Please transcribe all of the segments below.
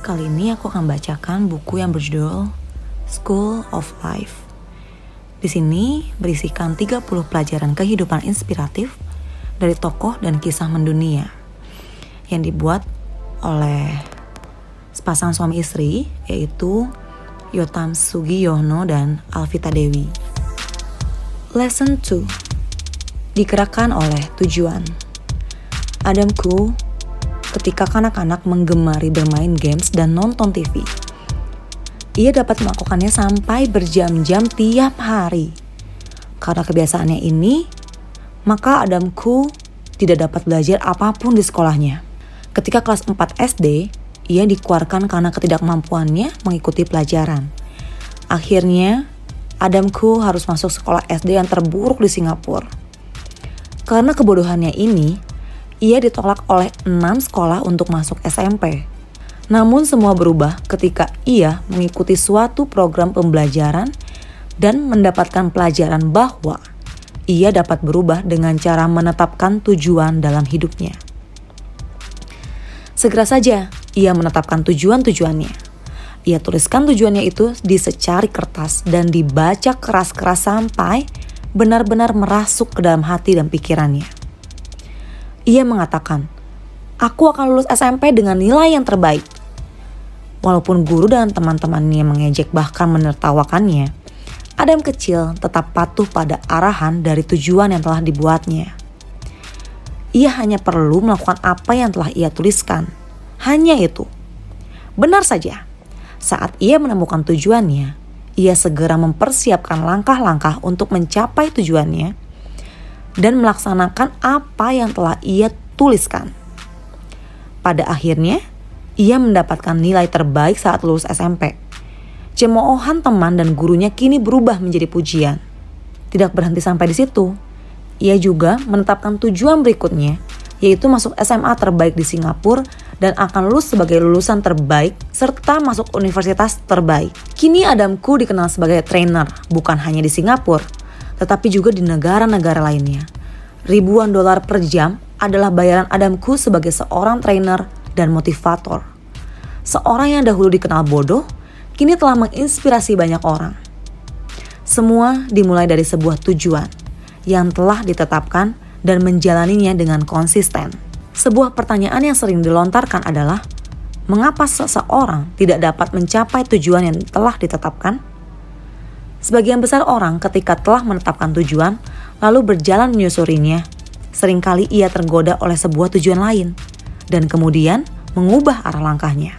Kali ini aku akan bacakan buku yang berjudul School of Life. Di sini berisikan 30 pelajaran kehidupan inspiratif dari tokoh dan kisah mendunia yang dibuat oleh sepasang suami istri yaitu Yotam Sugiyono dan Alvita Dewi. Lesson 2 Digerakkan oleh tujuan Adamku ketika kanak-kanak menggemari bermain games dan nonton TV. Ia dapat melakukannya sampai berjam-jam tiap hari. Karena kebiasaannya ini, maka Adamku tidak dapat belajar apa pun di sekolahnya. Ketika kelas 4 SD, ia dikeluarkan karena ketidakmampuannya mengikuti pelajaran. Akhirnya, Adamku harus masuk sekolah SD yang terburuk di Singapura. Karena kebodohannya ini, ia ditolak oleh enam sekolah untuk masuk SMP. Namun semua berubah ketika ia mengikuti suatu program pembelajaran dan mendapatkan pelajaran bahwa ia dapat berubah dengan cara menetapkan tujuan dalam hidupnya. Segera saja ia menetapkan tujuan-tujuannya. Ia tuliskan tujuannya itu di secari kertas dan dibaca keras-keras sampai benar-benar merasuk ke dalam hati dan pikirannya. Ia mengatakan, aku akan lulus SMP dengan nilai yang terbaik. Walaupun guru dan teman-temannya mengejek bahkan menertawakannya, Adam kecil tetap patuh pada arahan dari tujuan yang telah dibuatnya. Ia hanya perlu melakukan apa yang telah ia tuliskan. Hanya itu. Benar saja, saat ia menemukan tujuannya, ia segera mempersiapkan langkah-langkah untuk mencapai tujuannya dan melaksanakan apa yang telah ia tuliskan. Pada akhirnya, ia mendapatkan nilai terbaik saat lulus SMP. Cemoohan teman dan gurunya kini berubah menjadi pujian. Tidak berhenti sampai di situ, ia juga menetapkan tujuan berikutnya, yaitu masuk SMA terbaik di Singapura dan akan lulus sebagai lulusan terbaik serta masuk universitas terbaik. Kini Adamku dikenal sebagai trainer, bukan hanya di Singapura, tetapi juga di negara-negara lainnya. Ribuan dolar per jam adalah bayaran Adamku sebagai seorang trainer dan motivator. Seorang yang dahulu dikenal bodoh, kini telah menginspirasi banyak orang. Semua dimulai dari sebuah tujuan yang telah ditetapkan dan menjalaninya dengan konsisten. Sebuah pertanyaan yang sering dilontarkan adalah, mengapa seseorang tidak dapat mencapai tujuan yang telah ditetapkan? Sebagian besar orang ketika telah menetapkan tujuan, lalu berjalan menyusurinya, sering kali ia tergoda oleh sebuah tujuan lain, dan kemudian mengubah arah langkahnya.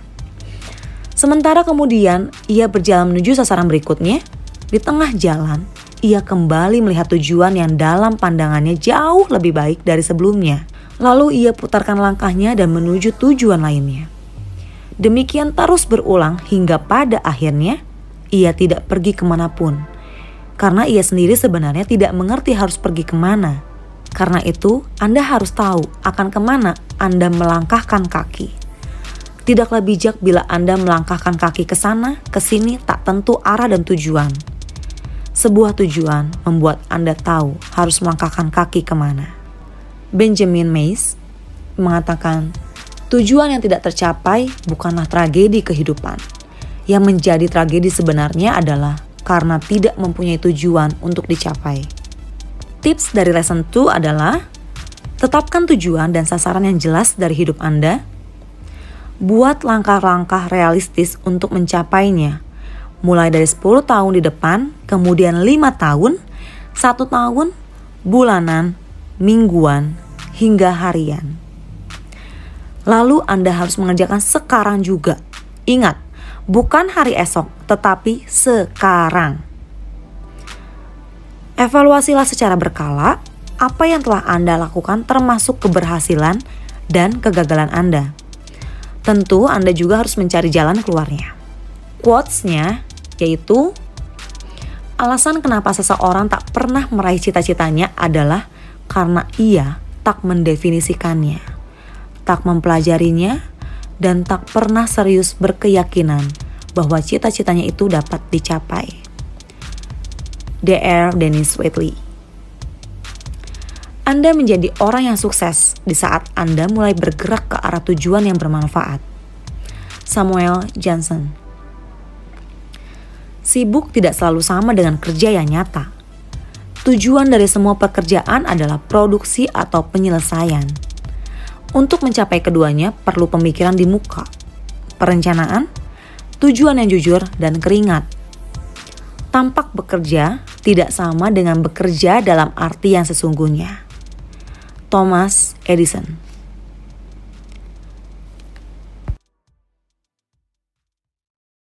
Sementara kemudian ia berjalan menuju sasaran berikutnya, di tengah jalan ia kembali melihat tujuan yang dalam pandangannya jauh lebih baik dari sebelumnya. Lalu ia putarkan langkahnya dan menuju tujuan lainnya. Demikian terus berulang hingga pada akhirnya ia tidak pergi ke mana pun. Karena ia sendiri sebenarnya tidak mengerti harus pergi ke mana. Karena itu, Anda harus tahu akan ke mana Anda melangkahkan kaki. Tidaklah bijak bila Anda melangkahkan kaki ke sana, ke sini, tak tentu arah dan tujuan. Sebuah tujuan membuat Anda tahu harus melangkahkan kaki ke mana. Benjamin Mays mengatakan, tujuan yang tidak tercapai bukanlah tragedi kehidupan, yang menjadi tragedi sebenarnya adalah karena tidak mempunyai tujuan untuk dicapai. Tips dari lesson 2 adalah tetapkan tujuan dan sasaran yang jelas dari hidup Anda. Buat langkah-langkah realistis untuk mencapainya. Mulai dari 10 tahun di depan, kemudian 5 tahun, 1 tahun, bulanan, mingguan, hingga harian. Lalu Anda harus mengerjakan sekarang juga. Ingat, bukan hari esok, tetapi sekarang. Evaluasilah secara berkala apa yang telah Anda lakukan termasuk keberhasilan dan kegagalan Anda. Tentu Anda juga harus mencari jalan keluarnya. Quotes-nya yaitu alasan kenapa seseorang tak pernah meraih cita-citanya adalah karena ia tak mendefinisikannya, tak mempelajarinya, dan tak pernah serius berkeyakinan bahwa cita-citanya itu dapat dicapai. Dr. Dennis Whitley Anda menjadi orang yang sukses di saat Anda mulai bergerak ke arah tujuan yang bermanfaat. Samuel Johnson Sibuk tidak selalu sama dengan kerja yang nyata. Tujuan dari semua pekerjaan adalah produksi atau penyelesaian. Untuk mencapai keduanya perlu pemikiran di muka, perencanaan, tujuan yang jujur, dan keringat. Tampak bekerja tidak sama dengan bekerja dalam arti yang sesungguhnya. Thomas Edison